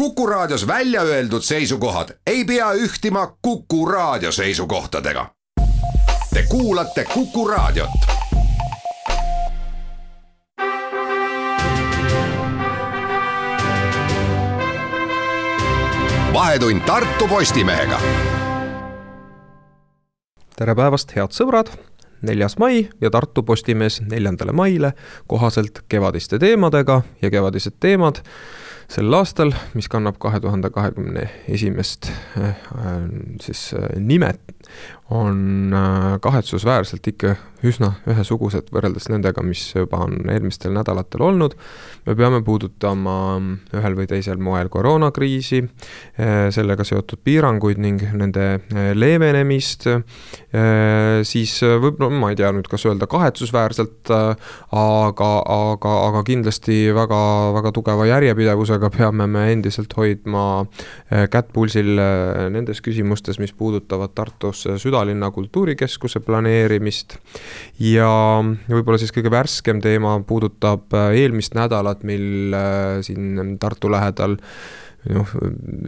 Kuku Raadios välja öeldud seisukohad ei pea ühtima Kuku Raadio seisukohtadega. Te kuulate Kuku Raadiot. vahetund Tartu Postimehega. tere päevast, head sõbrad neljas mai ja Tartu Postimees neljandale maile kohaselt kevadiste teemadega ja kevadised teemad sel aastal, mis kannab kahe tuhande kahekümne esimest äh, siis äh, nimet, on äh, kahetsusväärselt ikka üsna ühesugused võrreldes nendega, mis juba on eelmistel nädalatel olnud. me peame puudutama ühel või teisel moel koroonakriisi, sellega seotud piiranguid ning nende leevenemist, siis võib-olla, ma ei tea nüüd, kas öelda kahetsusväärselt, aga, aga, aga kindlasti väga, väga tugeva järjepidevusega peame me endiselt hoidma kätt pulsil nendes küsimustes, mis puudutavad Tartus südalinna kultuurikeskuse planeerimist. ja võib-olla siis kõige värskem teema puudutab eh, eelmist nädalat, mil siin Tartu lähedal noh,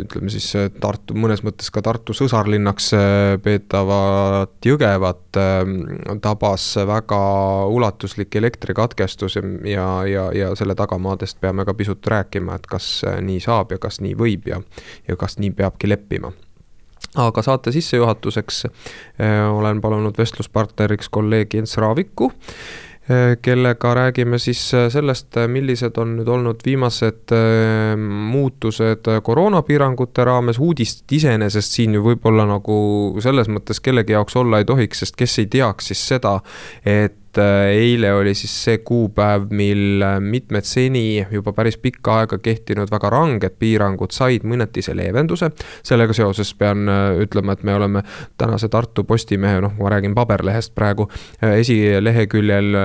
ütleme siis Tartu, mõnes mõttes ka Tartu sõsarlinnaks äh, peetavat Jõgevat äh, tabas väga ulatuslik elektrikatkestus ja, ja, ja selle tagamaadest peame ka pisut rääkima, et kas äh, nii saab ja kas nii võib ja, ja kas nii peabki leppima aga saate sissejuhatuseks olen palunud vestluspartneriks kolleeg Jens Raaviku Äh, kellega räägime siis äh, sellest, äh, millised on nüüd olnud viimased muutused koroonapiirangute raames, uudist iseenesest siin ju võib-olla nagu selles mõttes kellegi jaoks olla ei tohiks, sest kes ei teaks siis seda, et et äh, eile oli siis see kuupäev, mil äh, mitmed seni juba päris pikka aega kehtinud väga ranged piirangud said mõnetise leevenduse. sellega seoses pean äh, ütlema, et me oleme tänase Tartu Postimehe, noh, ma räägin paberlehest praegu, esileheküljel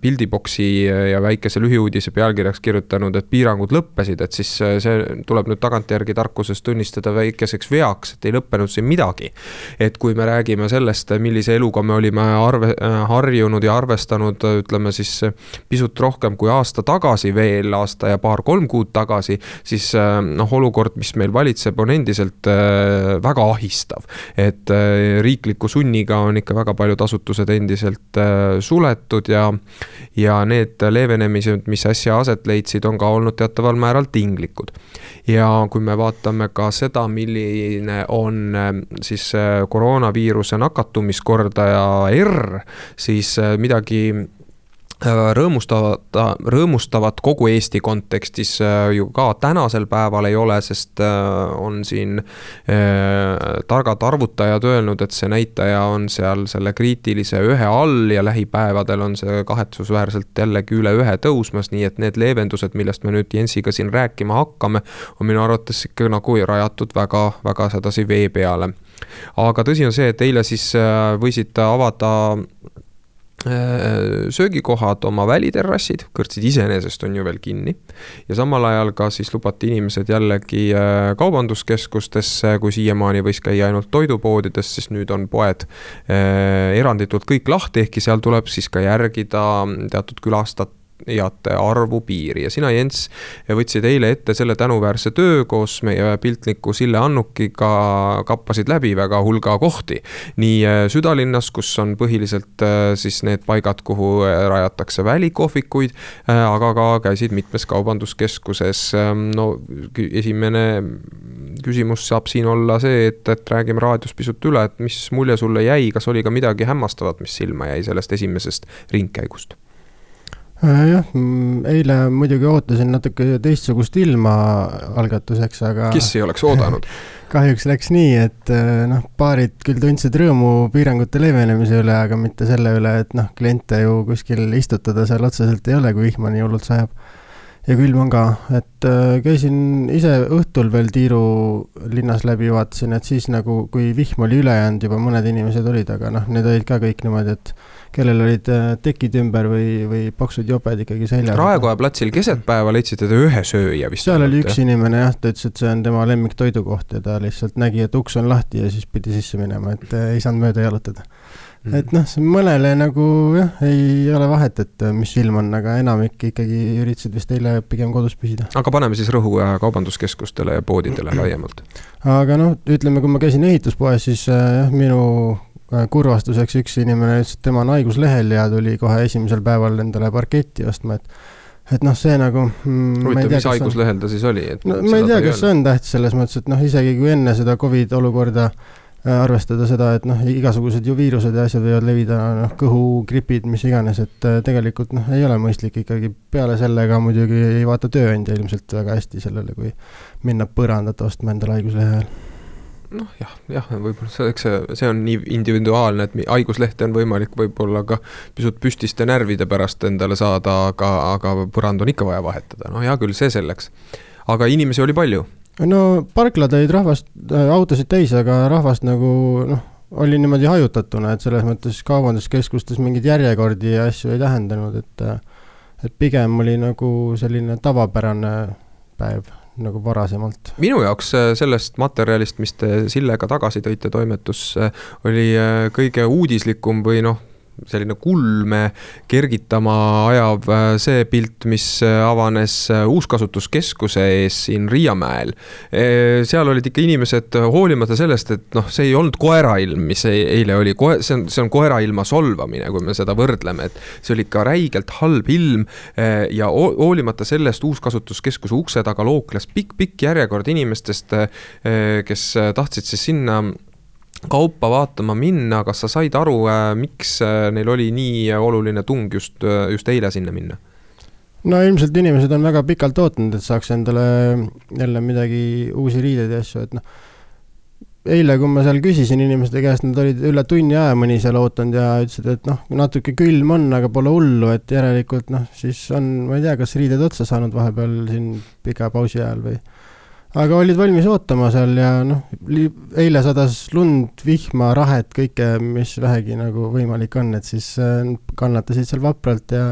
pildiboksi ja väikese lühiuudise pealkirjaks kirjutanud, et piirangud lõppesid, et siis see tuleb nüüd tagantjärgi tarkuses tunnistada väikeseks veaks, et ei lõppenud siin midagi. et kui me räägime sellest, millise eluga me olime arve harjunud ja arvestanud, ütleme siis pisut rohkem kui aasta tagasi veel, aasta ja paar-kolm kuud tagasi, siis noh, olukord, mis meil valitseb, on endiselt väga ahistav. et riikliku sunniga on ikka väga paljud asutused endiselt suletud ja, ja need leevenemised, mis äsja aset leidsid, on ka olnud teataval määral tinglikud. ja kui me vaatame ka seda, milline on siis koroonaviiruse nakatumiskordaja R, siis äh, midagi äh, rõõmustavat, rõõmustavat kogu Eesti kontekstis äh, ju ka tänasel päeval ei ole, sest on siin targad arvutajad öelnud, et see näitaja on seal selle kriitilise ühe all ja lähipäevadel on see kahetsusväärselt jällegi üle ühe tõusmas, nii et need leevendused, millest me nüüd Jensiga siin rääkima hakkame, on minu arvates ikka nagu rajatud väga, väga sedasi vee peale. aga tõsi on see, et eile siis võisid avada Äh, söögikohad, oma väliterrassid, kõrtsid iseenesest on ju veel kinni. ja samal ajal ka siis lubati inimesed jällegi äh, kaubanduskeskustesse, kui siiamaani võis käia ainult toidupoodides, siis nüüd on poed äh, eranditult kõik lahti, ehkki seal tuleb siis ka järgida teatud külastajate jate arvu piiri ja sina, Jens, võtsid eile ette selle tänuväärse töö koos meie piltniku Sille Annukiga, kappasid läbi väga hulga kohti. nii äh, südalinnas, kus on põhiliselt äh, siis need paigad, kuhu äh, rajatakse välikohvikuid, aga ka käisid mitmes kaubanduskeskuses. Ähm, no esimene küsimus saab siin olla see, et, et räägime raadios pisut üle, et mis mulje sulle jäi, kas oli ka midagi hämmastavat, mis silma jäi sellest esimesest ringkäigust? Äh, jah, eile muidugi ootasin natuke teistsugust ilma algatuseks, aga. kes ei oleks oodanud kahjuks läks nii, et äh, noh, baarid küll tundsid rõõmu piirangute leevenemise üle, aga mitte selle üle, et noh, kliente ju kuskil istutada seal otseselt ei ole, kui vihma nii hullult sajab. Ja külm on ka, et äh, käisin ise õhtul veel Tiiru linnas läbi, vaatasin, et siis nagu, kui vihm oli üle jäänud, juba mõned inimesed olid, aga noh, need olid ka kõik niimoodi, et kellel olid äh, tekid ümber või, või paksud joped ikkagi seljas. Raekoja platsil keset päeva leidsite te ühe sööja vist? seal oli üks inimene jah, ta ütles, et see on tema lemmiktoidukoht ja ta lihtsalt nägi, et uks on lahti ja siis pidi sisse minema, et äh, ei saanud mööda jalutada. Et noh, see mõnele nagu jah, ei ole vahet, et mis film on, aga enamik ikkagi üritasid vist eile pigem kodus püsida. aga paneme siis rõhu äh, kaubanduskeskustele ja poodidele laiemalt. aga noh, ütleme, kui ma käisin ehituspoes, siis äh, jah, minu äh, kurvastuseks üks inimene ütles, et tema on haiguslehel ja tuli kohe esimesel päeval endale parketti ostma, et et noh, see nagu mm,. huvitav, mis haiguslehel ta siis oli? no ma ei tea, kas see on tähtis selles mõttes, et noh, isegi kui enne seda Covid olukorda äh, Äh, arvestada seda, et noh, igasugused ju viirused ja asjad võivad levida, noh, kõhugripid, mis iganes, et äh, tegelikult noh, ei ole mõistlik ikkagi. Peale selle ka muidugi ei vaata tööandja ilmselt väga hästi sellele, kui minna põrandat ostma endale haiguslehe ajal. Noh, jah, jah, võib-olla see, eks see, see on nii individuaalne, et haiguslehte on võimalik võib-olla ka pisut püstiste närvide pärast endale saada, aga, aga põrand on ikka vaja vahetada, no hea küll, see selleks. aga inimesi oli palju no parklad olid rahvast äh,, autosid täis, aga rahvast nagu noh, oli niimoodi hajutatuna, et selles mõttes kaubanduskeskustes mingeid järjekordi ja asju ei tähendanud, et äh, et pigem oli nagu selline tavapärane päev nagu varasemalt. minu jaoks äh, sellest materjalist, mis te Sillega tagasi tõite toimetusse, oli äh, kõige uudislikum või noh, selline kulme kergitama ajav äh, see pilt, mis äh, avanes äh, uuskasutuskeskuse ees siin Riiamäel. seal olid ikka inimesed, hoolimata sellest, et noh, see ei olnud koerailm, mis eile oli, kohe, see on, see on koerailma solvamine, kui me seda võrdleme, et see oli ikka räigelt halb ilm. ja hoolimata sellest uuskasutuskeskuse ukse taga lookles pikk-pikk järjekord inimestest, kes tahtsid siis sinna kaupa vaatama minna, kas sa said aru, äh, miks äh, neil oli nii oluline tung just, äh, just eile sinna minna? no ilmselt inimesed on väga pikalt ootanud, et saaks endale jälle midagi, uusi riideid ja asju, et noh. eile, kui ma seal küsisin inimeste käest, nad olid üle tunni aja mõni seal ootanud ja ütlesid, et noh, natuke külm on, aga pole hullu, et järelikult noh, siis on, ma ei tea, kas riided otsa saanud vahepeal siin pika pausi ajal või aga olid valmis ootama seal ja noh, eile sadas lund, vihma, rahet, kõike, mis vähegi nagu võimalik on, et siis äh, kannatasid seal vapralt ja,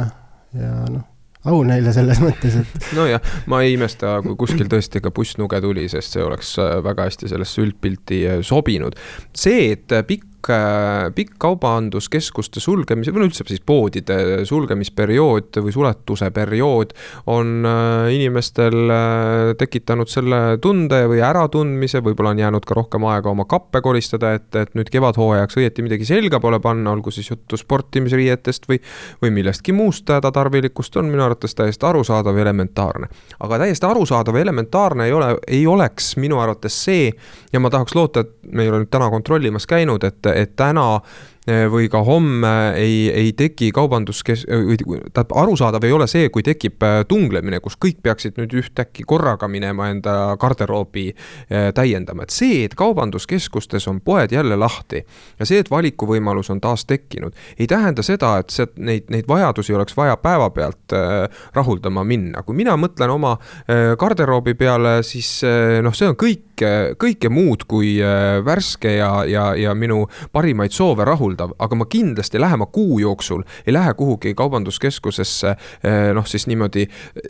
ja noh, au neile selles mõttes, et. nojah, ma ei imesta, kui kuskil tõesti ka bussnuge tuli, sest see oleks äh, väga hästi sellesse üldpilti äh, sobinud. see, et pikk pikk, äh, pikk kaubanduskeskuste sulgemise või üldse siis poodide sulgemisperiood või suletuse periood on äh, inimestel äh, tekitanud selle tunde või äratundmise, võib-olla on jäänud ka rohkem aega oma kappe koristada, et, et nüüd kevadhooajaks õieti midagi selga pole panna, olgu siis juttu sportimisriietest või, või millestki muust hädatarvilikust, on minu arvates täiesti arusaadav ja elementaarne. aga täiesti arusaadav ja elementaarne ei ole, ei oleks minu arvates see ja ma tahaks loota, et me ei ole nüüd täna kontrollimas käinud, et et täna Eh, või ka homme ei, ei teki kaubanduskes-, tähendab, arusaadav ei ole see, kui tekib äh, tunglemine, kus kõik peaksid nüüd ühtäkki korraga minema enda garderoobi äh, täiendama, et see, et kaubanduskeskustes on poed jälle lahti ja see, et valikuvõimalus on taas tekkinud, ei tähenda seda, et see, neid, neid vajadusi oleks vaja päevapealt äh, rahuldama minna. kui mina mõtlen oma garderoobi peale, siis noh, see on kõike, kõike muud kui värske ja, ja, ja minu parimaid soove rahuldav rahuldav, aga ma kindlasti lähema kuu jooksul ei lähe kuhugi kaubanduskeskusesse eh, noh, siis niimoodi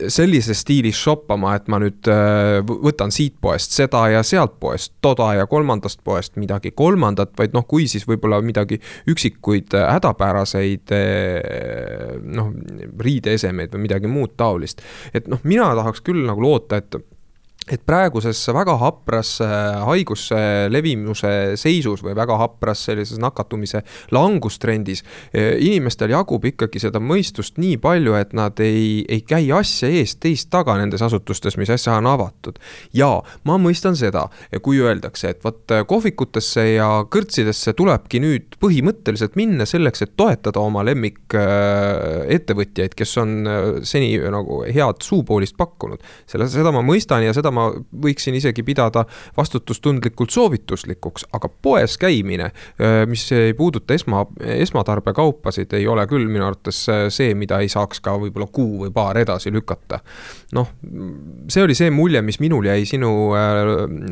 sellises stiilis shoppama, et ma nüüd eh, võtan siit poest seda ja sealt poest toda ja kolmandast poest midagi kolmandat, vaid noh, kui siis võib-olla midagi üksikuid hädapäraseid eh, noh, riideesemeid või midagi muud taolist. et noh, mina tahaks küll nagu loota, et et praeguses väga hapras äh, haiguse levimuse seisus või väga hapras sellises nakatumise langustrendis. Äh, inimestel jagub ikkagi seda mõistust nii palju, et nad ei, ei käi asja eest teist taga nendes asutustes, mis äsja on avatud. ja ma mõistan seda, kui öeldakse, et vot äh, kohvikutesse ja kõrtsidesse tulebki nüüd põhimõtteliselt minna selleks, et toetada oma lemmikettevõtjaid, kes on seni nagu head suupoolist pakkunud. selle, seda ma mõistan ja seda ma ma võiksin isegi pidada vastutustundlikult soovituslikuks, aga poes käimine, mis ei puuduta esma, esmatarbekaupasid, ei ole küll minu arvates see, mida ei saaks ka võib-olla kuu või paar edasi lükata. noh, see oli see mulje, mis minul jäi sinu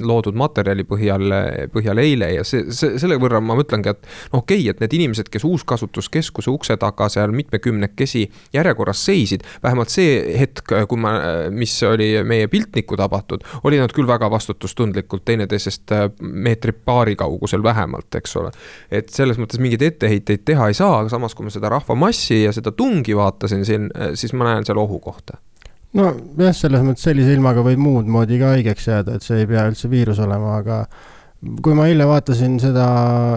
loodud materjali põhjal, põhjal eile ja see, see, selle võrra ma mõtlengi, et noh, okei okay,, et need inimesed, kes uuskasutuskeskuse ukse taga seal mitmekümnekesi järjekorras seisid, vähemalt see hetk, kui ma, mis oli meie piltnikku tabatud, avatud. olid nad küll väga vastutustundlikult teineteisest äh, meetri-paari kaugusel vähemalt, eks ole. et selles mõttes mingeid etteheiteid teha ei saa, aga samas, kui ma seda rahvamassi ja seda tungi vaatasin siin, äh, siis ma näen seal ohukohta nojah, selles mõttes sellise ilmaga võib muud moodi ka haigeks jääda, et see ei pea üldse viirus olema, aga kui ma eile vaatasin seda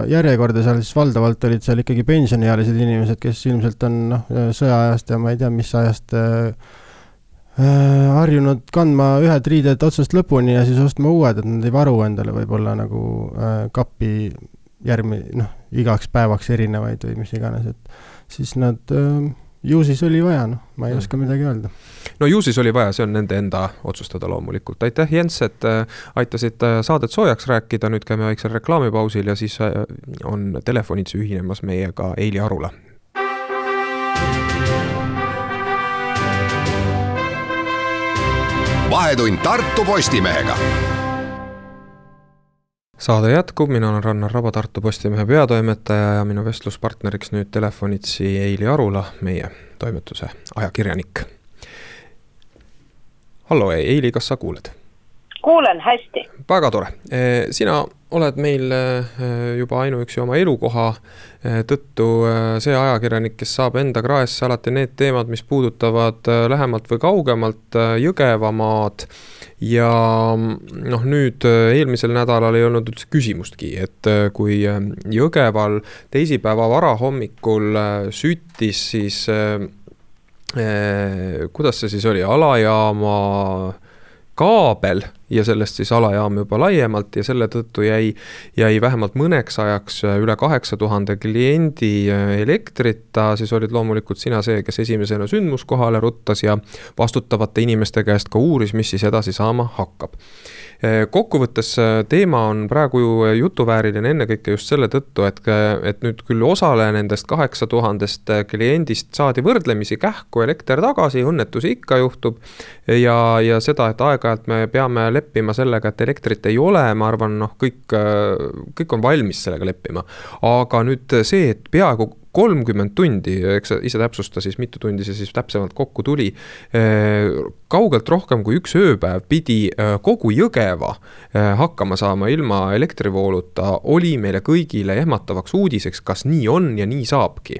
järjekorda seal, siis valdavalt olid seal ikkagi pensioniealised inimesed, kes ilmselt on noh, sõjaajast ja ma ei tea, mis ajast äh, harjunud kandma ühed riided otsast lõpuni ja siis ostma uued, et nad ei varu endale võib-olla nagu äh, kappi järgmine, noh, igaks päevaks erinevaid või mis iganes, et siis nad äh, ju siis oli vaja, noh, ma ei mm. oska midagi öelda. no ju siis oli vaja, see on nende enda otsustada loomulikult, aitäh, Jens, et äh, aitasid äh, saadet soojaks rääkida, nüüd käime väiksel reklaamipausil ja siis äh, on telefonitsi ühinemas meiega Eili Arula. Vahetund Tartu Postimehega saade jätkub, mina olen Rannar Raba, Tartu Postimehe peatoimetaja ja minu vestluspartneriks nüüd telefonitsi Eili Arula, meie toimetuse ajakirjanik. hallo Eili, kas sa kuuled? kuulen hästi. väga tore, sina oled meil e, juba ainuüksi oma elukoha e, tõttu see ajakirjanik, kes saab enda kraesse alati need teemad, mis puudutavad lähemalt või kaugemalt Jõgevamaad. Ja noh, nüüd äh, eelmisel nädalal ei olnud üldse küsimustki, et äh, kui äh, Jõgeval teisipäeva varahommikul süttis, siis eh, kuidas see siis oli, alajaama kaabel ja sellest siis alajaam juba laiemalt ja selle tõttu jäi, jäi vähemalt mõneks ajaks üle kaheksa tuhande kliendi äh, elektrita, siis olid loomulikult sina see, kes esimesena sündmuskohale ruttas ja vastutavate inimeste käest ka uuris, mis siis edasi saama hakkab Eh, kokkuvõttes teema on praegu ju jutuvääriline ennekõike just selle tõttu, et, et nüüd küll osale nendest kaheksa tuhandest kliendist saadi võrdlemisi kähku elekter tagasi, õnnetusi ikka juhtub. ja, ja seda, et aeg-ajalt me peame leppima sellega, et elektrit ei ole, ma arvan, noh, kõik, kõik on valmis sellega leppima. aga nüüd see, et peaaegu kolmkümmend tundi, eks sa ise täpsusta siis, mitu tundi see siis täpsemalt kokku tuli. kaugelt rohkem kui üks ööpäev pidi kogu Jõgeva hakkama saama ilma elektrivooluta, oli meile kõigile ehmatavaks uudiseks, kas nii on ja nii saabki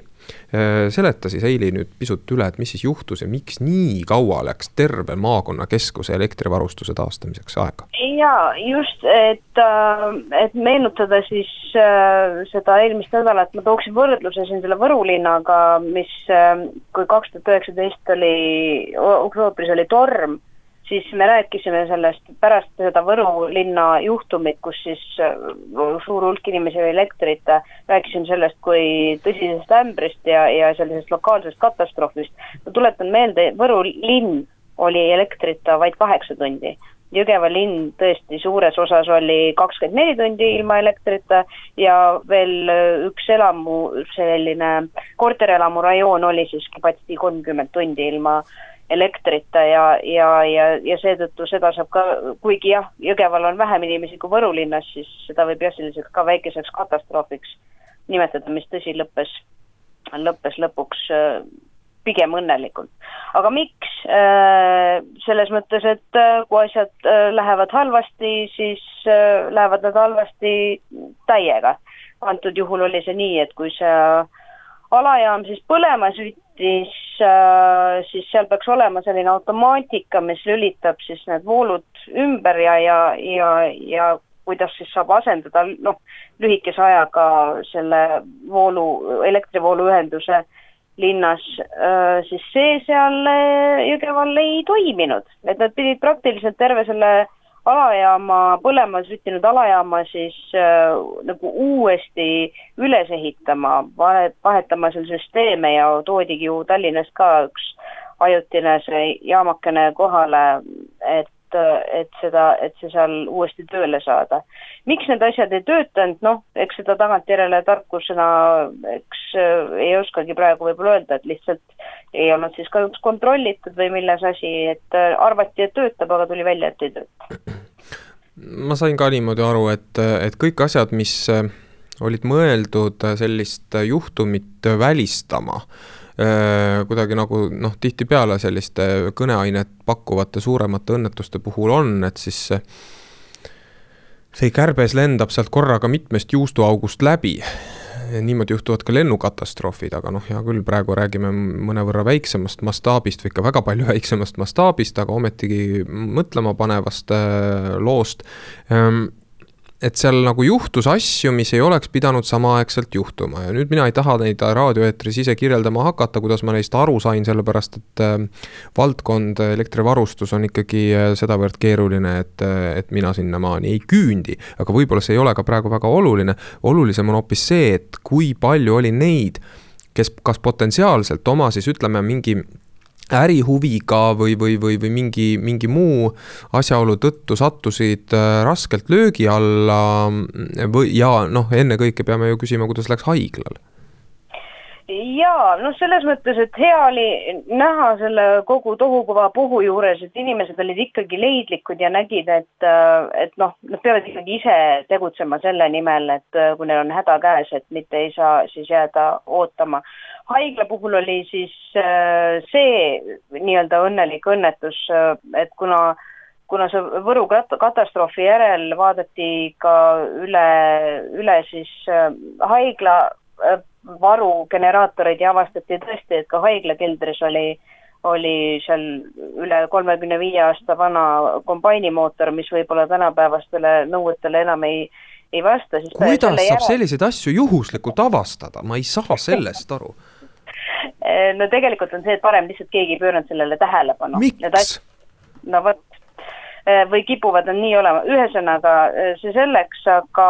seleta siis Heili nüüd pisut üle, et mis siis juhtus ja miks nii kaua läks terve maakonnakeskuse elektrivarustuse taastamiseks aega? jaa, just, et, äh, et meenutada siis äh, seda eelmist nädalat, ma tooksin võrdluse siin selle Võru linnaga, mis, kui kaks tuhat üheksateist oli, oktoobris oli torm siis me rääkisime sellest pärast seda Võru linna juhtumit, kus siis äh, suur hulk inimesi oli elektrita, rääkisime sellest kui tõsisest ämbrist ja, ja sellisest lokaalsest katastroofist. ma tuletan meelde, Võru linn oli elektrita vaid kaheksa tundi. Jõgeva linn tõesti suures osas oli kakskümmend neli tundi ilma elektrita ja veel üks elamu, selline korterelamu rajoon oli siis Kibati kolmkümmend tundi ilma äh, elektrita ja, ja, ja, ja seetõttu seda saab ka, kuigi jah, Jõgeval on vähem inimesi kui Võru linnas, siis seda võib jah, selliseks ka väikeseks katastroofiks nimetada, mis tõsi, lõppes, lõppes lõpuks äh, pigem õnnelikult. aga miks? Äh, selles mõttes, et äh, kui asjad lähevad halvasti, siis lähevad nad halvasti täiega. antud juhul oli see nii, et kui see alajaam siis põlema süttis, äh, siis seal peaks olema selline automaatika, mis lülitab siis need voolud ümber ja, ja, ja, ja kuidas siis saab asendada noh, lühikese ajaga selle voolu, elektrivooluühenduse linnas, äh, siis see seal äh, Jõgeval ei toiminud, et nad pidid praktiliselt terve selle alajaama, põlema süttinud alajaama siis äh, nagu uuesti üles ehitama, vahet, vahetama seal süsteeme ja toodigi ju Tallinnast ka üks ajutine see jaamakene kohale, et et seda, et see seal uuesti tööle saada. miks need asjad ei töötanud, noh, eks seda tagantjärele tarkusena, eks äh, ei oskagi praegu võib-olla öelda, et lihtsalt ei olnud siis kahjuks kontrollitud või milles asi, et äh, arvati, et töötab, aga tuli välja, et ei tööta. ma sain ka niimoodi aru, et, et kõik asjad, mis äh, olid mõeldud sellist juhtumit välistama kuidagi nagu noh, tihtipeale selliste kõneainet pakkuvate suuremate õnnetuste puhul on, et siis see kärbes lendab sealt korraga mitmest juustuaugust läbi. Niimoodi juhtuvad ka lennukatastroofid, aga noh, hea küll, praegu räägime mõnevõrra väiksemast mastaabist või ikka väga palju väiksemast mastaabist, aga ometigi mõtlemapanevast loost. Ehm, et seal nagu juhtus asju, mis ei oleks pidanud samaaegselt juhtuma ja nüüd mina ei taha neid raadioeetris ise kirjeldama hakata, kuidas ma neist aru sain, sellepärast et äh, valdkond, elektrivarustus on ikkagi äh, sedavõrd keeruline, et, äh, et mina sinnamaani ei küündi. aga võib-olla see ei ole ka praegu väga oluline, olulisem on hoopis see, et kui palju oli neid, kes kas potentsiaalselt oma siis ütleme, mingi ärihuviga või, või, või, või mingi, mingi muu asjaolu tõttu sattusid äh, raskelt löögi alla või, ja noh, ennekõike peame ju küsima, kuidas läks haiglal jaa, noh, selles mõttes, et hea oli näha selle kogu tohukuva puhu juures, et inimesed olid ikkagi leidlikud ja nägid, et, äh, et noh, nad peavad ikkagi ise tegutsema selle nimel, et äh, kui neil on häda käes, et mitte ei saa siis jääda ootama haigla puhul oli siis äh, see nii-öelda õnnelik õnnetus, äh, et kuna kuna see Võru katastroofi järel vaadati ka üle, üle siis äh, haigla varugeneraatoreid ja avastati tõesti, et ka haigla keldris oli, oli seal üle kolmekümne viie aasta vana kombainimootor, mis võib-olla tänapäevastele nõuetele enam ei, ei vasta. kuidas saab järel... selliseid asju juhuslikult avastada, ma ei saa sellest aru no tegelikult on see, et varem lihtsalt keegi ei pööranud sellele tähelepanu. miks? no vot, eh, või kipuvad nad nii olema, ühesõnaga eh, see selleks, aga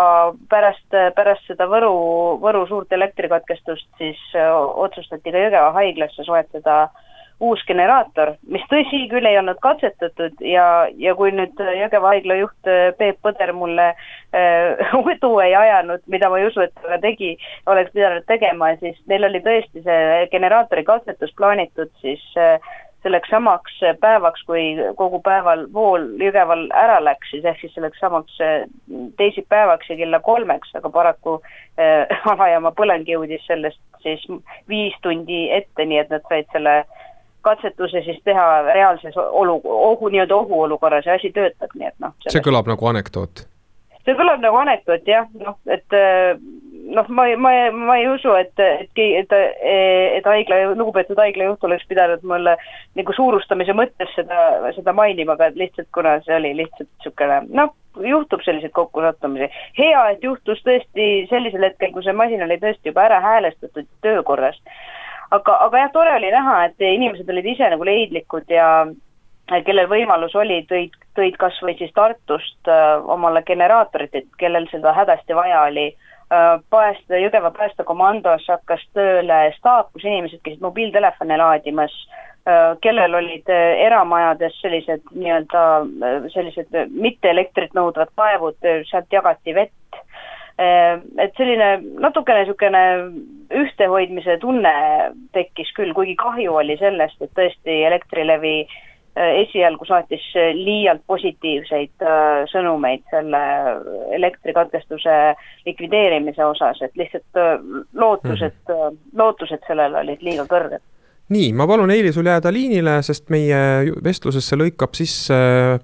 pärast, pärast seda Võru, Võru suurt elektrikatkestust siis otsustati ka Jõgeva haiglasse soetada äh, uus generaator, mis tõsi küll ei olnud katsetatud ja, ja kui nüüd Jõgeva haigla juht äh, Peep Põder mulle äh, udu ei ajanud, mida ma ei usu, et ta tegi, oleks pidanud tegema, siis neil oli tõesti see generaatori katsetus plaanitud siis äh, selleks samaks päevaks, kui kogu päeval vool Jõgeval ära läks, siis ehk siis selleks samaks äh, teisipäevaks ja kella kolmeks, aga paraku äh, alajaama põleng jõudis sellest siis viis tundi ette, nii et nad said selle äh, katsetuse siis teha reaalses olu, ohu, nii-öelda ohuolukorras ja asi töötab, nii et noh. see kõlab nagu anekdoot? see kõlab nagu anekdoot jah, noh, et äh, noh, ma, ma, ma ei usu, et, et, et, et haigla, lugupeetud haiglajuht oleks pidanud mulle nagu suurustamise mõttes seda, seda mainima, aga lihtsalt kuna see oli lihtsalt niisugune noh, juhtub selliseid kokkusattumisi. hea, et juhtus tõesti sellisel hetkel, kui see masin oli tõesti juba ära häälestatud töökorras aga, aga jah, tore oli näha, et inimesed olid ise nagu leidlikud ja kellel võimalus oli, tõid, tõid kas või siis Tartust äh, omale generaatorit, et kellel seda hädasti vaja oli äh,. Pääste, Jõgeva päästekomandos hakkas tööle staap, kus inimesed käisid mobiiltelefone laadimas äh,, kellel olid äh, eramajades sellised nii-öelda äh, sellised mitte elektrit nõudvad kaevud, sealt jagati vett et selline natukene niisugune ühtehoidmise tunne tekkis küll, kuigi kahju oli sellest, et tõesti Elektrilevi äh, esialgu saatis liialt positiivseid äh, sõnumeid selle elektrikatkestuse likvideerimise osas, et lihtsalt äh, lootused mm, -hmm. lootused sellele olid liiga kõrged nii, ma palun, Eili, sul jääda liinile, sest meie vestlusesse lõikab sisse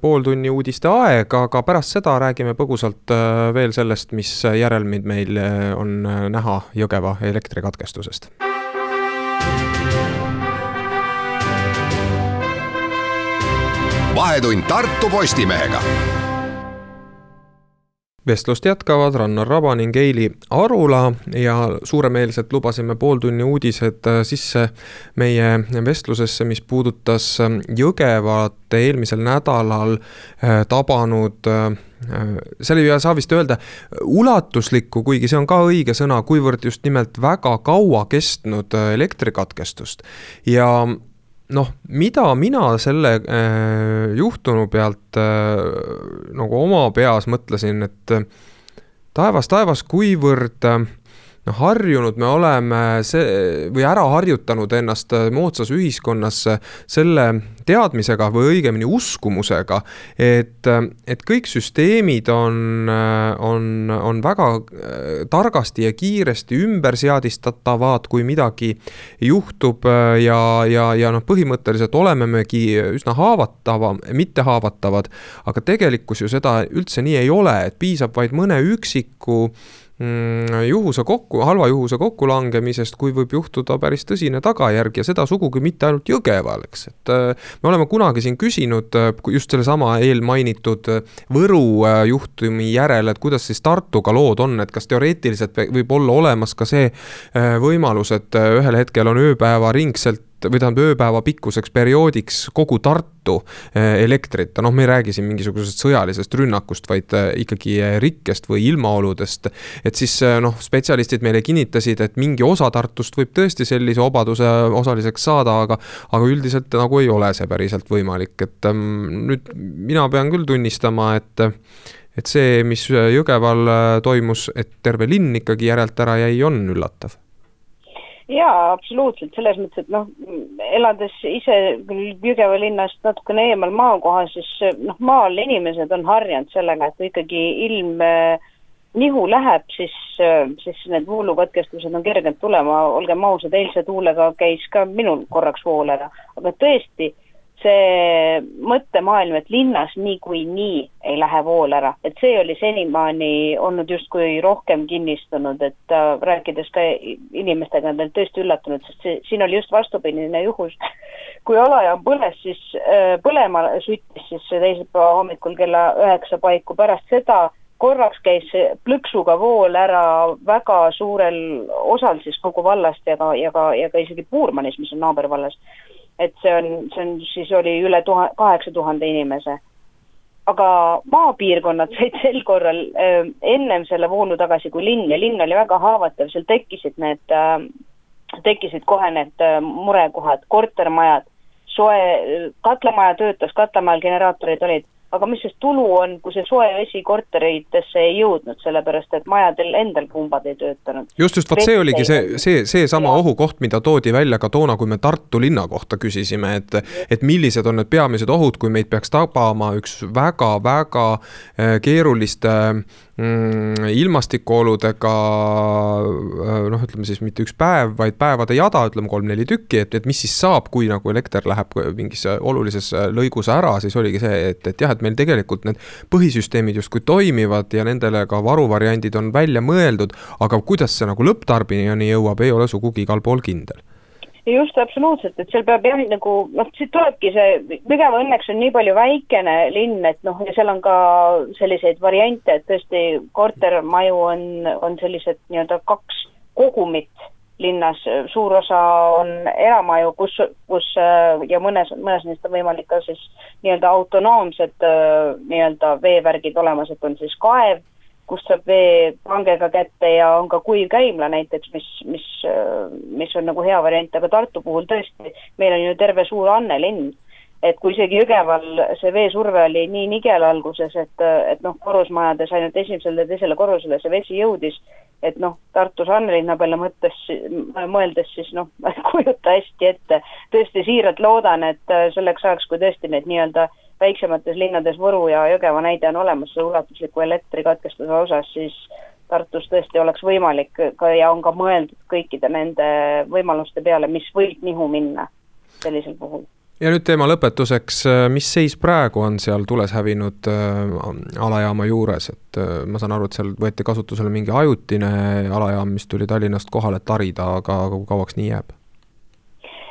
pool tunni uudiste aeg, aga pärast seda räägime põgusalt äh, veel sellest, mis järelmid meil äh, on äh, näha Jõgeva elektrikatkestusest. vahetund Tartu Postimehega vestlust jätkavad Rannar Raba ning Eili Arula ja suuremeelselt lubasime pooltunni uudised äh, sisse meie vestlusesse, mis puudutas äh, Jõgevat eelmisel nädalal äh, tabanud seal ei saa vist öelda ulatuslikku, kuigi see on ka õige sõna, kuivõrd just nimelt väga kaua kestnud elektrikatkestust. ja noh, mida mina selle äh, juhtunu pealt äh, nagu oma peas mõtlesin, et taevas, taevas, kuivõrd äh, noh, harjunud me oleme see või ära harjutanud ennast äh, moodsas ühiskonnas selle teadmisega või õigemini uskumusega, et, et kõik süsteemid on, on, on väga targasti ja kiiresti ümberseadistatavad, kui midagi juhtub ja, ja, ja noh, põhimõtteliselt olemegi üsna haavatavam, mitte haavatavad, aga tegelikkus ju seda üldse nii ei ole, et piisab vaid mõne üksiku juhuse kokku, halva juhuse kokkulangemisest, kui võib juhtuda päris tõsine tagajärg ja seda sugugi mitte ainult Jõgeval, eks, et äh, me oleme kunagi siin küsinud äh, just sellesama eelmainitud äh, Võru juhtumi järel, et kuidas siis Tartuga lood on, et kas teoreetiliselt võib olla olemas ka see võimalus, et ühel hetkel on ööpäevaringselt või tähendab ööpäeva pikkuseks perioodiks kogu Tartu eh, elektrita, noh, me ei räägi siin mingisugusest sõjalisest rünnakust, vaid eh, ikkagi eh, rikkest või ilmaoludest. et siis noh, spetsialistid meile kinnitasid, et mingi osa Tartust võib tõesti sellise obaduse osaliseks saada, aga, aga üldiselt nagu ei ole see päriselt võimalik, et ähm, nüüd mina pean küll tunnistama, et et see, mis Jõgeval toimus, et terve linn ikkagi järelt ära jäi, on üllatav jaa, absoluutselt, selles mõttes, et noh, elades ise küll Jõgeva linnast natukene eemal maakohas, siis noh, maal inimesed on harjunud sellega, et kui ikkagi ilm äh, nihu läheb, siis, äh, siis need voolukatkestused on kerged tulema, olgem ausad, eilse tuulega käis ka minul korraks vool ära, aga tõesti see mõttemaailm, et linnas niikuinii ei lähe vool ära, et see oli senimaani olnud justkui rohkem kinnistunud, et äh, rääkides ka inimestega, nad olid tõesti üllatunud, sest see, siin oli just vastupidine juhus. kui alajaam põles, siis äh, põlema süttis siis teisipäeva hommikul kella üheksa paiku, pärast seda korraks käis plõksuga vool ära väga suurel osal siis kogu vallast ja ka, ja ka, ja ka isegi Puurmanis, mis on naabervallas et see on, see on, siis oli üle tuha-, kaheksa tuhande inimese. aga maapiirkonnad said sel korral äh, ennem selle voolu tagasi kui linn ja linn oli väga haavatav, seal tekkisid need äh,, tekkisid kohe need äh, murekohad, kortermajad, soe, katlamaja töötas, katlamajal generaatorid olid aga mis siis tulu on, kui see soe vesi korteritesse ei jõudnud, sellepärast et majadel endal pumbad ei töötanud. just, just, vot see oligi see, see, seesama ohukoht, mida toodi välja ka toona, kui me Tartu linna kohta küsisime, et et millised on need peamised ohud, kui meid peaks tabama üks väga-väga eh, keeruliste mm, ilmastikuoludega noh, ütleme siis mitte üks päev, vaid päevade jada, ütleme kolm-neli tükki, et, et mis siis saab, kui nagu elekter läheb mingis olulises lõigus ära, siis oligi see, et, et jah, et meil tegelikult need põhisüsteemid justkui toimivad ja nendele ka varuvariandid on välja mõeldud, aga kuidas see nagu lõpptarbijani jõuab, ei ole sugugi igal pool kindel just, absoluutselt, et seal peab jah, nagu noh, siit tulebki see, Jõgeva õnneks on nii palju väikene linn, et noh, ja seal on ka selliseid variante, et tõesti kortermaju on, on sellised nii-öelda kaks kogumit linnas, suur osa on eramaju, kus, kus ja mõnes, mõnes neist on võimalik ka siis nii-öelda autonoomsed nii-öelda veevärgid olemas, et on siis kaev, kust saab vee pangega kätte ja on ka kuiv käimla näiteks, mis, mis, mis on nagu hea variant, aga Tartu puhul tõesti, meil on ju terve suur Anne linn et kui isegi Jõgeval see veesurve oli nii nigel alguses, et, et noh, korrusmajades ainult esimesele ja teisele korrusele see vesi jõudis, et noh, Tartus Annelinna peale mõttes, mõeldes siis noh, ma ei kujuta hästi ette, tõesti siiralt loodan, et selleks ajaks, kui tõesti need nii-öelda väiksemates linnades Võru ja Jõgeva näide on olemas ulatusliku elektrikatkestuse osas, siis Tartus tõesti oleks võimalik ka ja on ka mõeldud kõikide nende võimaluste peale, mis võib nihu minna sellisel puhul ja nüüd teema lõpetuseks, äh, mis seis praegu on seal tules hävinud äh, alajaama juures, et äh, ma saan aru, et seal võeti kasutusele mingi ajutine alajaam, mis tuli Tallinnast kohale tarida, aga kui kauaks nii jääb?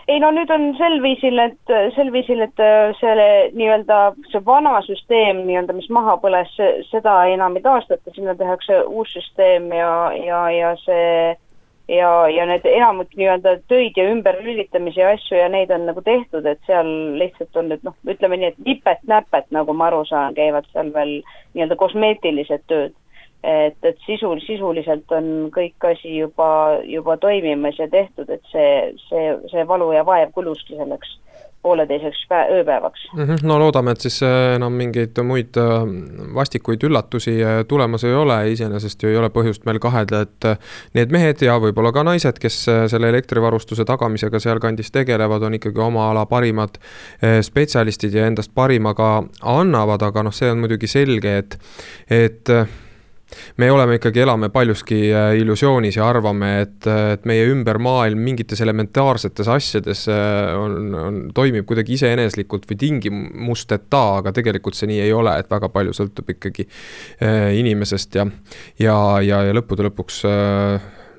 Ei no nüüd on sel viisil, et sel viisil, et selle nii-öelda see vana süsteem nii-öelda, mis maha põles, seda enam ei taastata, sinna tehakse uus süsteem ja, ja, ja see ja, ja need enamik nii-öelda töid ja ümberlülitamisi ja asju ja neid on nagu tehtud, et seal lihtsalt on nüüd noh, ütleme nii, et nipet-näpet, nagu ma aru saan, käivad seal veel nii-öelda kosmeetilised tööd. Et, et sisul, sisuliselt on kõik asi juba, juba toimimas ja tehtud, et see, see, see valu ja vaev kuluski selleks pooleteiseks ööpäevaks mm. -hmm. no loodame, et siis äh, enam mingeid muid äh, vastikuid üllatusi äh, tulemas ei ole, iseenesest ju ei ole põhjust meil kahelda, et need mehed ja võib-olla ka naised, kes selle elektrivarustuse tagamisega sealkandis tegelevad, on ikkagi oma ala parimad spetsialistid ja endast parima ka annavad, aga noh, see on muidugi selge, et, et me oleme ikkagi, elame paljuski äh, illusioonis ja arvame, et, et meie ümber maailm mingites elementaarsetes asjades äh, on, on, toimib kuidagi iseeneslikult või tingimusteta, aga tegelikult see nii ei ole, et väga palju sõltub ikkagi äh, inimesest ja, ja, ja, ja lõppude lõpuks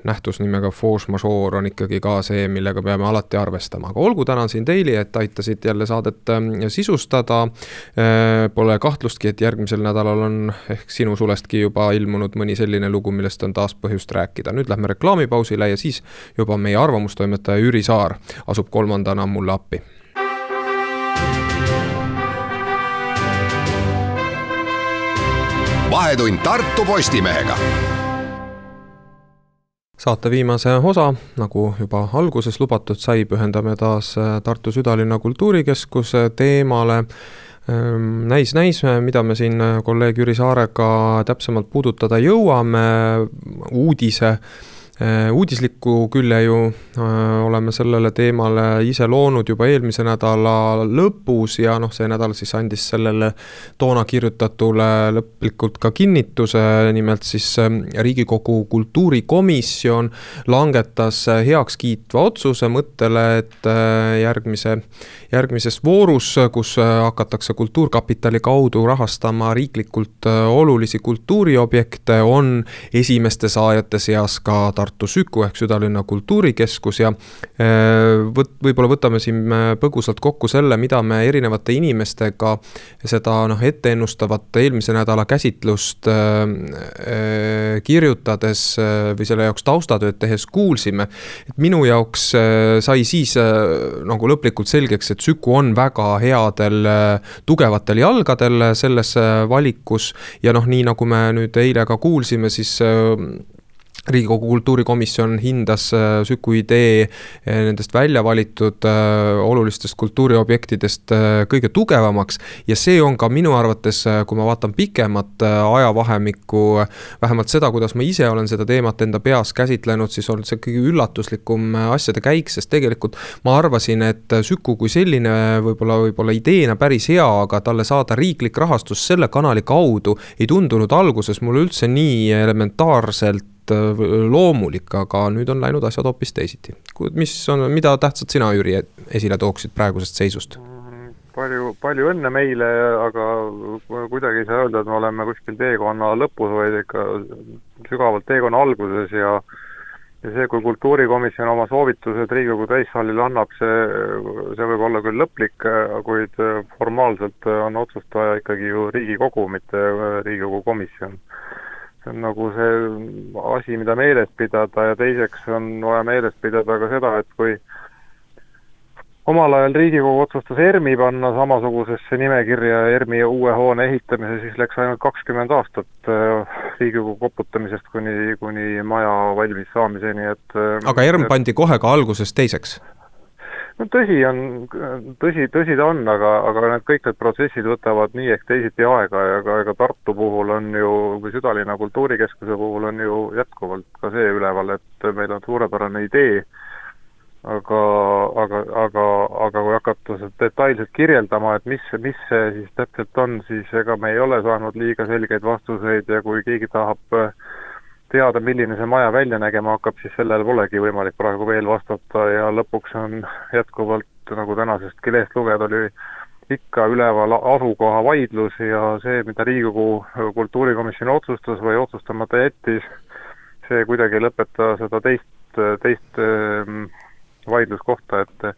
nähtus nimega force majeure on ikkagi ka see, millega peame alati arvestama, aga olgu, tänan sind, Heili, et aitasid jälle saadet ähm, sisustada. Äh, pole kahtlustki, et järgmisel nädalal on ehk sinu sulestki juba ilmunud mõni selline lugu, millest on taas põhjust rääkida. nüüd lähme reklaamipausile ja siis juba meie arvamustoimetaja Jüri Saar asub kolmandana mulle appi vahetund Tartu Postimehega saate viimase osa, nagu juba alguses lubatud sai, pühendame taas äh, Tartu südalinna kultuurikeskuse teemale. Ähm, näis, näis, mida me siin äh, kolleeg Jüri Saarega täpsemalt puudutada jõuame, uudise uudislikku külje ju äh, oleme sellele teemale ise loonud juba eelmise nädala lõpus ja noh, see nädal siis andis sellele toona kirjutatule lõplikult ka kinnituse, nimelt siis ähm, Riigikogu kultuurikomisjon langetas heakskiitva otsuse mõttele, et äh, järgmise, järgmises voorus, kus hakatakse Kultuurkapitali kaudu rahastama riiklikult olulisi kultuuriobjekte, on esimeste saajate seas ka Tartu Süku ehk südalinna kultuurikeskus ja äh, võt-, võib-olla võtame siin äh, põgusalt kokku selle, mida me erinevate inimestega seda noh, etteennustavat eelmise nädala käsitlust äh, kirjutades või selle jaoks taustatööd tehes kuulsime. et minu jaoks sai siis nagu lõplikult selgeks, et Süku on väga headel tugevatel jalgadel selles valikus. Ja noh, nii nagu me nüüd eile ka kuulsime, siis riigikogu kultuurikomisjon hindas äh, Süku idee äh, nendest välja valitud äh, olulistest kultuuriobjektidest kõige tugevamaks. Ja see on ka minu arvates, kui ma vaatan pikemat ajavahemikku, vähemalt seda, kuidas ma ise olen seda teemat enda peas käsitlenud, siis on see kõige üllatuslikum asjade käik, sest tegelikult ma arvasin, et Süku kui selline võib-olla, võib-olla ideena päris hea, aga talle saada riiklik rahastus selle kanali kaudu ei tundunud alguses mulle üldse nii elementaarselt loomulik, aga nüüd on läinud asjad hoopis teisiti. mis on, mida tähtsat sina, Jüri, esile tooksid praegusest seisust? palju, palju õnne meile, aga kuidagi ei saa öelda, et me oleme kuskil teekonna lõpus, vaid ikka sügavalt teekonna alguses ja ja see, kui kultuurikomisjon oma soovitused Riigikogu täissaalile annab, see, see võib olla küll lõplik, kuid formaalselt on otsustaja ikkagi ju Riigikogu, mitte Riigikogu komisjon see on nagu see asi, mida meeles pidada ja teiseks on vaja meeles pidada ka seda, et kui omal ajal Riigikogu otsustas ERMi panna samasugusesse nimekirja ERMi uue hoone ehitamise, siis läks ainult kakskümmend aastat äh, Riigikogu koputamisest kuni, kuni maja valmis saamiseni, et äh, aga ERM pandi kohe ka alguses teiseks? No tõsi on, tõsi, tõsi ta on, aga, aga need kõik need protsessid võtavad nii ehk teisiti aega ja ka, ega Tartu puhul on ju, või südalinna kultuurikeskuse puhul on ju jätkuvalt ka see üleval, et meil on suurepärane idee, aga, aga, aga, aga kui hakata detailselt kirjeldama, et mis, mis see siis täpselt on, siis ega me ei ole saanud liiga selgeid vastuseid ja kui keegi tahab äh, teada, milline see maja välja nägema hakkab, siis sellele polegi võimalik praegu veel vastata ja lõpuks on jätkuvalt, nagu tänasestki lehest lugeda, oli ikka üleval asukoha vaidlus ja see, mida Riigikogu kultuurikomisjon otsustas või otsustamata jättis, see kuidagi ei lõpeta seda teist, teist ehm, vaidluskohta, et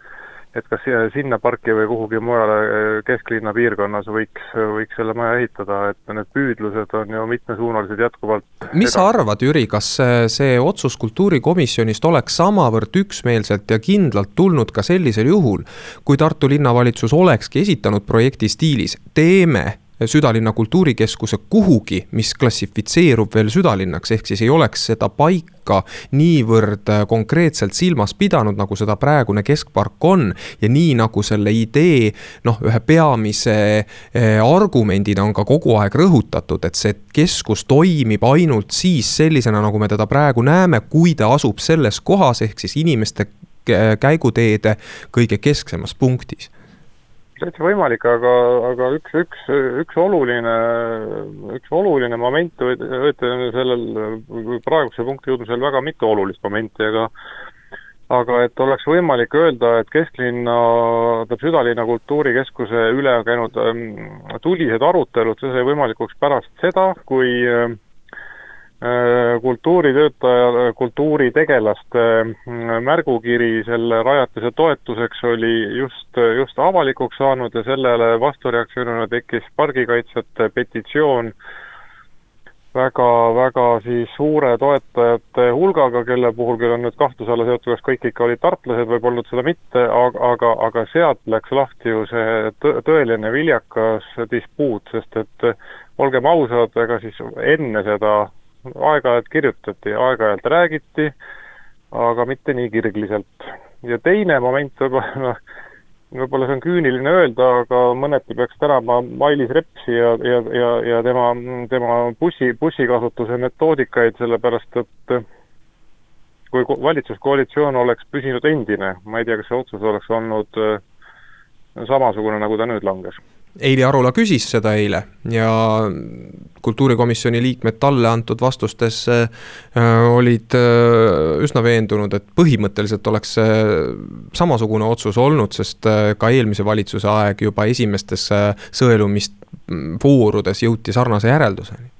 et kas sinna parki või kuhugi mujale eh, kesklinna piirkonnas võiks, võiks selle maja ehitada, et need püüdlused on ju mitmesuunalised jätkuvalt. mis sa arvad, Jüri, kas see, otsus kultuurikomisjonist oleks samavõrd üksmeelselt ja kindlalt tulnud ka sellisel juhul, kui Tartu linnavalitsus olekski esitanud projekti stiilis teeme südalinna kultuurikeskuse kuhugi, mis klassifitseerub veel südalinnaks, ehk siis ei oleks seda paika niivõrd äh, konkreetselt silmas pidanud, nagu seda praegune keskpark on. ja nii nagu selle idee noh, ühe peamise äh, argumendina on ka kogu aeg rõhutatud, et see keskus toimib ainult siis sellisena, nagu me teda praegu näeme, kui ta asub selles kohas, ehk siis inimeste käiguteede kõige kesksemas punktis täitsa võimalik, aga, aga üks, üks, üks oluline, üks oluline moment, õieti sellel praeguse punkti jõudmisel väga mitu olulist momenti, aga aga et oleks võimalik öelda, et kesklinna, tähendab südalinna kultuurikeskuse üle käinud ähm, tulised arutelud, see sai võimalikuks pärast seda, kui Äh, kultuuritöötaja, kultuuritegelaste äh, märgukiri selle rajatise toetuseks oli just, just avalikuks saanud ja sellele vastureaktsioonina tekkis pargikaitsjate petitsioon väga, väga siis suure toetajate hulgaga, kelle puhul küll on nüüd kahtluse alla seotud, kas kõik ikka olid tartlased või polnud seda mitte, aga, aga, aga sealt läks lahti ju see tõeline viljakas dispuut, sest et olgem ausad, ega siis enne seda aeg-ajalt kirjutati, aeg-ajalt räägiti, aga mitte nii kirgliselt. ja teine moment võib-olla, noh, võib-olla see on küüniline öelda, aga mõneti peaks tänama Mailis Repsi ja, ja, ja, ja tema, tema bussi, bussikasutuse metoodikaid, sellepärast et kui valitsuskoalitsioon oleks püsinud endine, ma ei tea, kas see otsus oleks olnud äh, samasugune, nagu ta nüüd langes Eili Arula küsis seda eile ja kultuurikomisjoni liikmed talle antud vastustes äh, olid äh, üsna veendunud, et põhimõtteliselt oleks see samasugune otsus olnud, sest äh, ka eelmise valitsuse aeg juba esimestes sõelumisvoorudes jõuti sarnase järelduseni.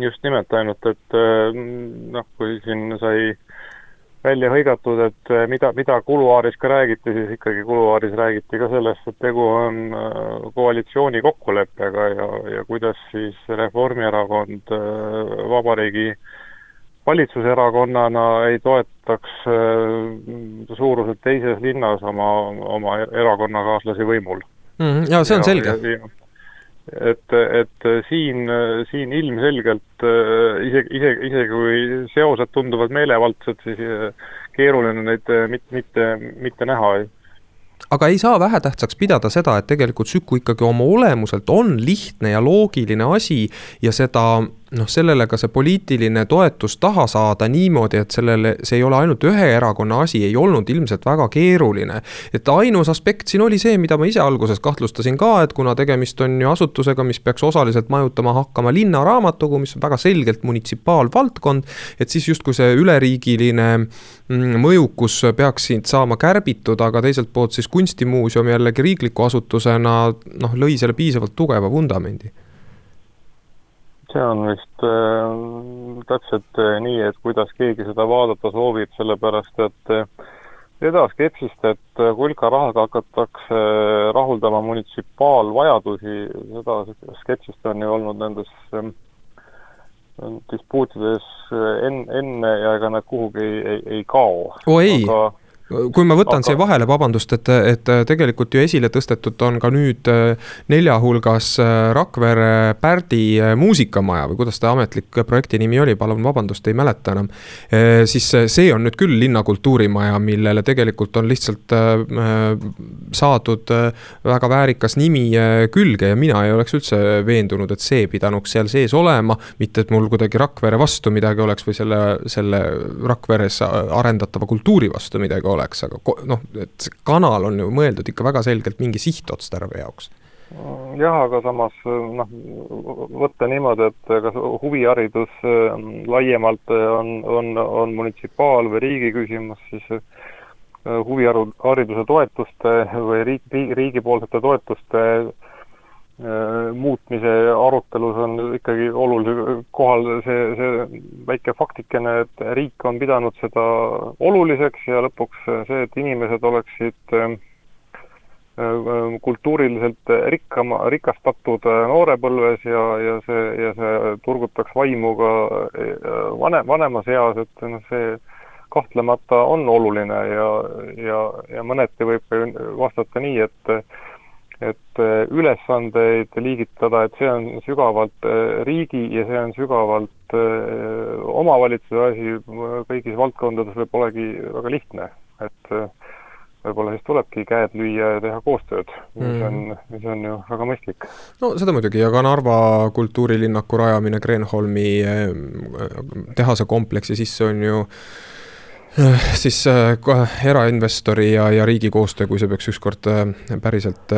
just nimelt, ainult et noh, kui siin sai välja hõigatud, et eh, mida, mida kuluaaris ka räägiti, siis ikkagi kuluaaris räägiti ka sellest, et tegu on eh, koalitsiooni kokkuleppega ja, ja kuidas siis Reformierakond eh, vabariigi valitsuserakonnana ei toetaks suuruselt teises linnas oma, oma erakonnakaaslasi võimul mm,. jaa, see on ja, selge et, et siin, siin ilmselgelt isegi, isegi, isegi kui seosed tunduvad meelevaldsed, siis keeruline neid mitte, mitte, mitte näha. Aga ei saa vähetähtsaks pidada seda, et tegelikult Süku ikkagi oma olemuselt on lihtne ja loogiline asi ja seda noh, sellele ka see poliitiline toetus taha saada niimoodi, et sellele, see ei ole ainult ühe erakonna asi, ei olnud ilmselt väga keeruline. et ainus aspekt siin oli see, mida ma ise alguses kahtlustasin ka, et kuna tegemist on ju asutusega, mis peaks osaliselt majutama hakkama linnaraamatukogu, mis on väga selgelt munitsipaalvaldkond, et siis justkui see üleriigiline mm, mõjukus peaks siit saama kärbitud, aga teiselt poolt siis kunstimuuseum jällegi riikliku asutusena noh, lõi selle piisavalt tugeva vundamendi see on vist äh, täpselt äh, nii, et kuidas keegi seda vaadata soovib, sellepärast et äh, seda skepsist, et äh, kulka rahaga hakatakse äh, rahuldama munitsipaalvajadusi, seda skepsist on ju olnud nendes äh, dispuutides äh, en-, enne ja ega need kuhugi ei, ei, ei kao. aga kui ma võtan aga... siia vahele, vabandust, et, et tegelikult ju esile tõstetud on ka nüüd äh, nelja hulgas äh, Rakvere Pärdi äh, muusikamaja või kuidas ta ametlik projekti nimi oli, palun vabandust, ei mäleta enam. siis see on nüüd küll linna kultuurimaja, millele tegelikult on lihtsalt saadud väga väärikas nimi külge ja mina ei oleks üldse veendunud, et see pidanuks seal sees olema. mitte, et mul kuidagi Rakvere vastu midagi oleks või selle, selle Rakveres arendatava kultuuri vastu midagi oleks oleks, aga noh, et see kanal on ju mõeldud ikka väga selgelt mingi sihtotstarbe jaoks. Jah, aga samas noh, võtta niimoodi, et kas huviharidus ähm, laiemalt on, on, on munitsipaal- või riigi küsimus, siis äh, huvihariduse toetuste või riik, riigi, riigipoolsete toetuste muutmise arutelus on ikkagi olulisel kohal see, see väike faktikene, et riik on pidanud seda oluliseks ja lõpuks see, et inimesed oleksid äh, äh, kultuuriliselt rikkama, rikastatud noorepõlves ja, ja see, ja see turgutaks vaimu ka vanem, vanemas eas, et noh, see kahtlemata on oluline ja, ja, ja mõneti võib vastata nii, et et ülesandeid liigitada, et see on sügavalt riigi ja see on sügavalt omavalitsuse asi, kõigis valdkondades võib olegi väga lihtne, et võib-olla siis tulebki käed lüüa ja teha koostööd, mis on, mm. mis on ju väga mõistlik. no seda muidugi ja ka Narva kultuurilinnaku rajamine Kreenholmi eh, tehase kompleksi sisse on ju siis äh, erainvestori ja, ja riigi koostöö, kui see peaks ükskord äh, päriselt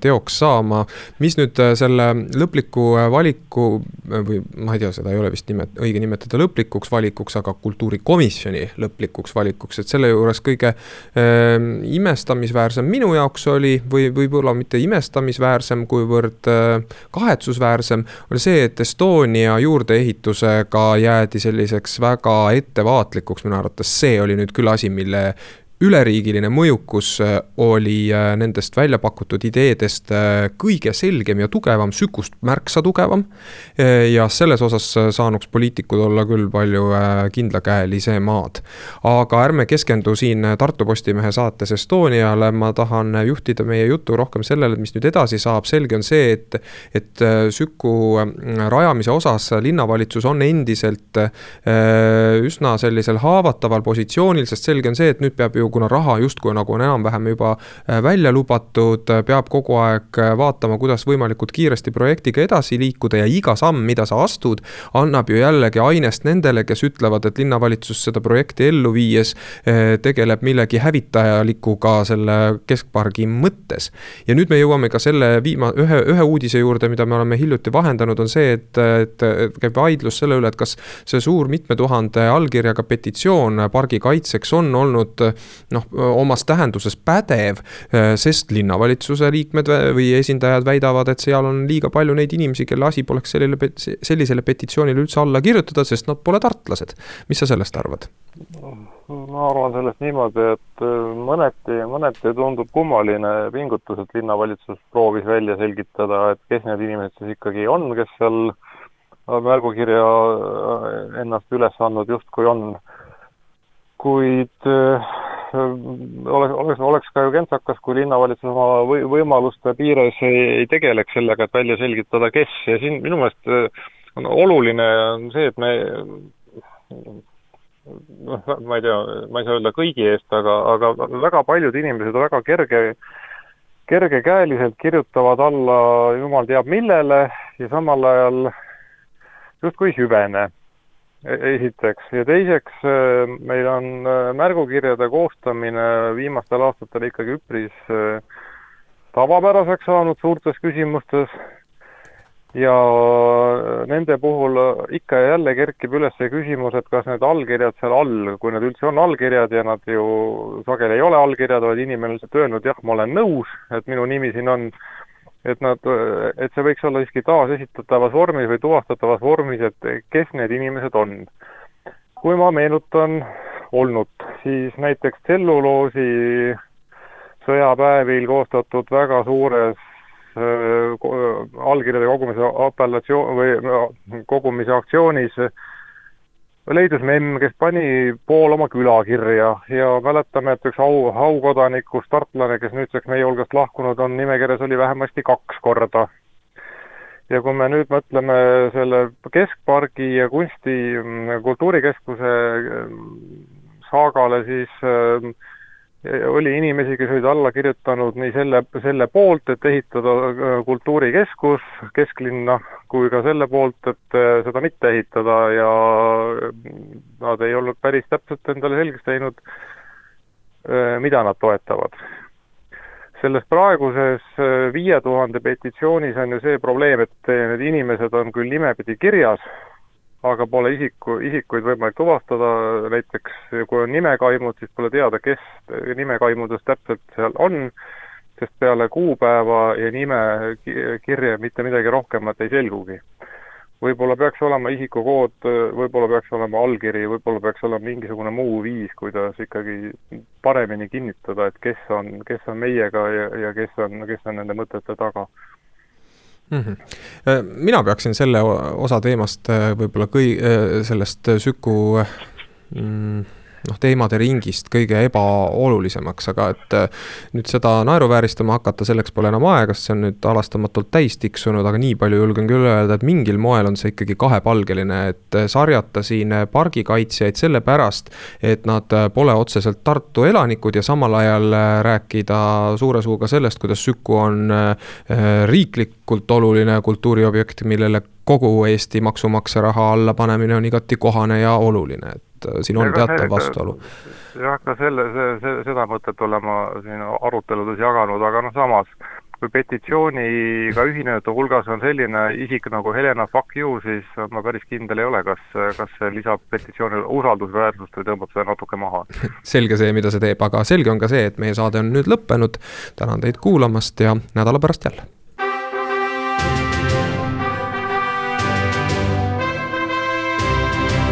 teoks saama. mis nüüd selle lõpliku valiku või ma ei tea, seda ei ole vist nimet-, õige nimetada lõplikuks valikuks, aga kultuurikomisjoni lõplikuks valikuks, et selle juures kõige äh, imestamisväärsem minu jaoks oli või võib-olla mitte imestamisväärsem, kuivõrd äh, kahetsusväärsem, oli see, et Estonia juurdeehitusega jäädi selliseks väga ettevaatlikuks minu arvates see see oli nüüd küll asi, mille üleriigiline mõjukus äh, oli äh, nendest välja pakutud ideedest äh, kõige selgem ja tugevam, Sükust märksa tugevam. ja selles osas saanuks poliitikud olla küll palju kindlakäelisemad. aga ärme keskendu siin Tartu Postimehe saates Estoniale, ma tahan juhtida meie jutu rohkem sellele, mis nüüd edasi saab, selge on see, et, et Süku rajamise osas linnavalitsus on endiselt üsna sellisel haavataval positsioonil, sest selge on see, et nüüd peab ju kuna raha justkui nagu on enam-vähem juba äh, välja lubatud, äh, peab kogu aeg äh, vaatama, kuidas võimalikult kiiresti projektiga edasi liikuda ja iga samm, mida sa astud, annab ju jällegi ainest nendele, kes ütlevad, et linnavalitsus seda projekti ellu viies tegeleb millegi hävitajalikuga selle keskpargi mõttes. ja nüüd me jõuame ka selle viima-, ühe, ühe uudise juurde, mida me oleme hiljuti vahendanud, on see, et, et, et käib vaidlus selle üle, et kas see suur mitme tuhande allkirjaga petitsioon pargi kaitseks on olnud noh, omas tähenduses pädev, äh, sest linnavalitsuse liikmed või esindajad väidavad, et seal on liiga palju neid inimesi, kelle asi poleks sellele, sellisele petitsioonile üldse alla kirjutada, sest nad pole tartlased. mis sa sellest arvad? ma arvan sellest niimoodi, et äh, mõneti, mõneti tundub kummaline pingutus, et linnavalitsus proovis välja selgitada, et kes need inimesed siis ikkagi on, kes seal märgukirja äh, ennast üles andnud justkui on. kuid oleks, oleks, oleks ka ju kentsakas, kui linnavalitsus oma või, võimaluste piires ei, ei tegeleks sellega, et välja selgitada, kes ja siin minu meelest äh, on oluline on see, et me noh, ma ei tea, ma ei saa öelda kõigi eest, aga, aga väga paljud inimesed väga kerge, kergekäeliselt kirjutavad alla jumal teab millele ja samal ajal justkui ei süvene esiteks, ja teiseks äh, meil on äh, märgukirjade koostamine viimastel aastatel ikkagi üpris äh, tavapäraseks saanud suurtes küsimustes. Ja nende puhul ikka ja jälle kerkib üles see küsimus, et kas need allkirjad seal all, kui need üldse on allkirjad ja nad ju sageli ei ole allkirjad, vaid inimene on lihtsalt öelnud jah, ma olen nõus, et minu nimi siin on, et nad, et see võiks olla siiski taasesitatavas vormis või tuvastatavas vormis, et kes need inimesed on. kui ma meenutan olnud, siis näiteks tselluloosi sõjapäevil koostatud väga suures äh, allkirjade kogumise apellatsioon või äh, kogumise aktsioonis äh, leidus memm, kes pani pool oma küla kirja ja mäletame, et üks au, aukodanikust tartlane, kes nüüdseks meie hulgast lahkunud on, nimekirjas oli vähemasti kaks korda. ja kui me nüüd mõtleme selle keskpargi ja kunsti kultuurikeskuse saagale, siis äh, oli inimesi, kes olid alla kirjutanud nii selle, selle poolt, et ehitada äh, kultuurikeskus kesklinna, kui ka selle poolt, et äh, seda mitte ehitada ja nad ei olnud päris täpselt endale selgeks teinud, äh, mida nad toetavad. selles praeguses viie tuhande petitsioonis on ju see probleem, et need inimesed on küll nimepidi kirjas, aga pole isiku, isikuid võimalik tuvastada, näiteks kui on nimekaimud, siis pole teada, kes nimekaimudes täpselt seal on, sest peale kuupäeva ja nime kirja mitte midagi rohkemat ei selgugi. võib-olla peaks olema isikukood, võib-olla peaks olema allkiri, võib-olla peaks olema mingisugune muu viis, kuidas ikkagi paremini kinnitada, et kes on, kes on meiega ja, ja kes on, kes on nende mõtete taga mm. -hmm. mina peaksin selle osa teemast äh, võib-olla kõi-, äh, sellest Süku mm, noh, teemade ringist kõige ebaolulisemaks, aga et nüüd seda naeruvääristama hakata, selleks pole enam aega, sest see on nüüd halastamatult täis tiksunud, aga nii palju julgen küll öelda, et mingil moel on see ikkagi kahepalgeline, et sarjata siin pargikaitsjaid sellepärast, et nad pole otseselt Tartu elanikud ja samal ajal rääkida suure suuga sellest, kuidas Süku on riiklikult oluline kultuuriobjekt, millele kogu Eesti maksumaksja raha alla panemine on igati kohane ja oluline, et äh, siin on teatav vastuolu. jah, ka selle, see, seda mõtet olen ma siin aruteludes jaganud, aga noh, samas kui petitsiooniga ühinejate hulgas on selline isik nagu Helena Fuck you, siis ma päris kindel ei ole, kas, kas see lisab petitsioonile usaldusväärsust või tõmbab seda natuke maha. selge see, mida see teeb, aga selge on ka see, et meie saade on nüüd lõppenud. tänan teid kuulamast ja nädala pärast jälle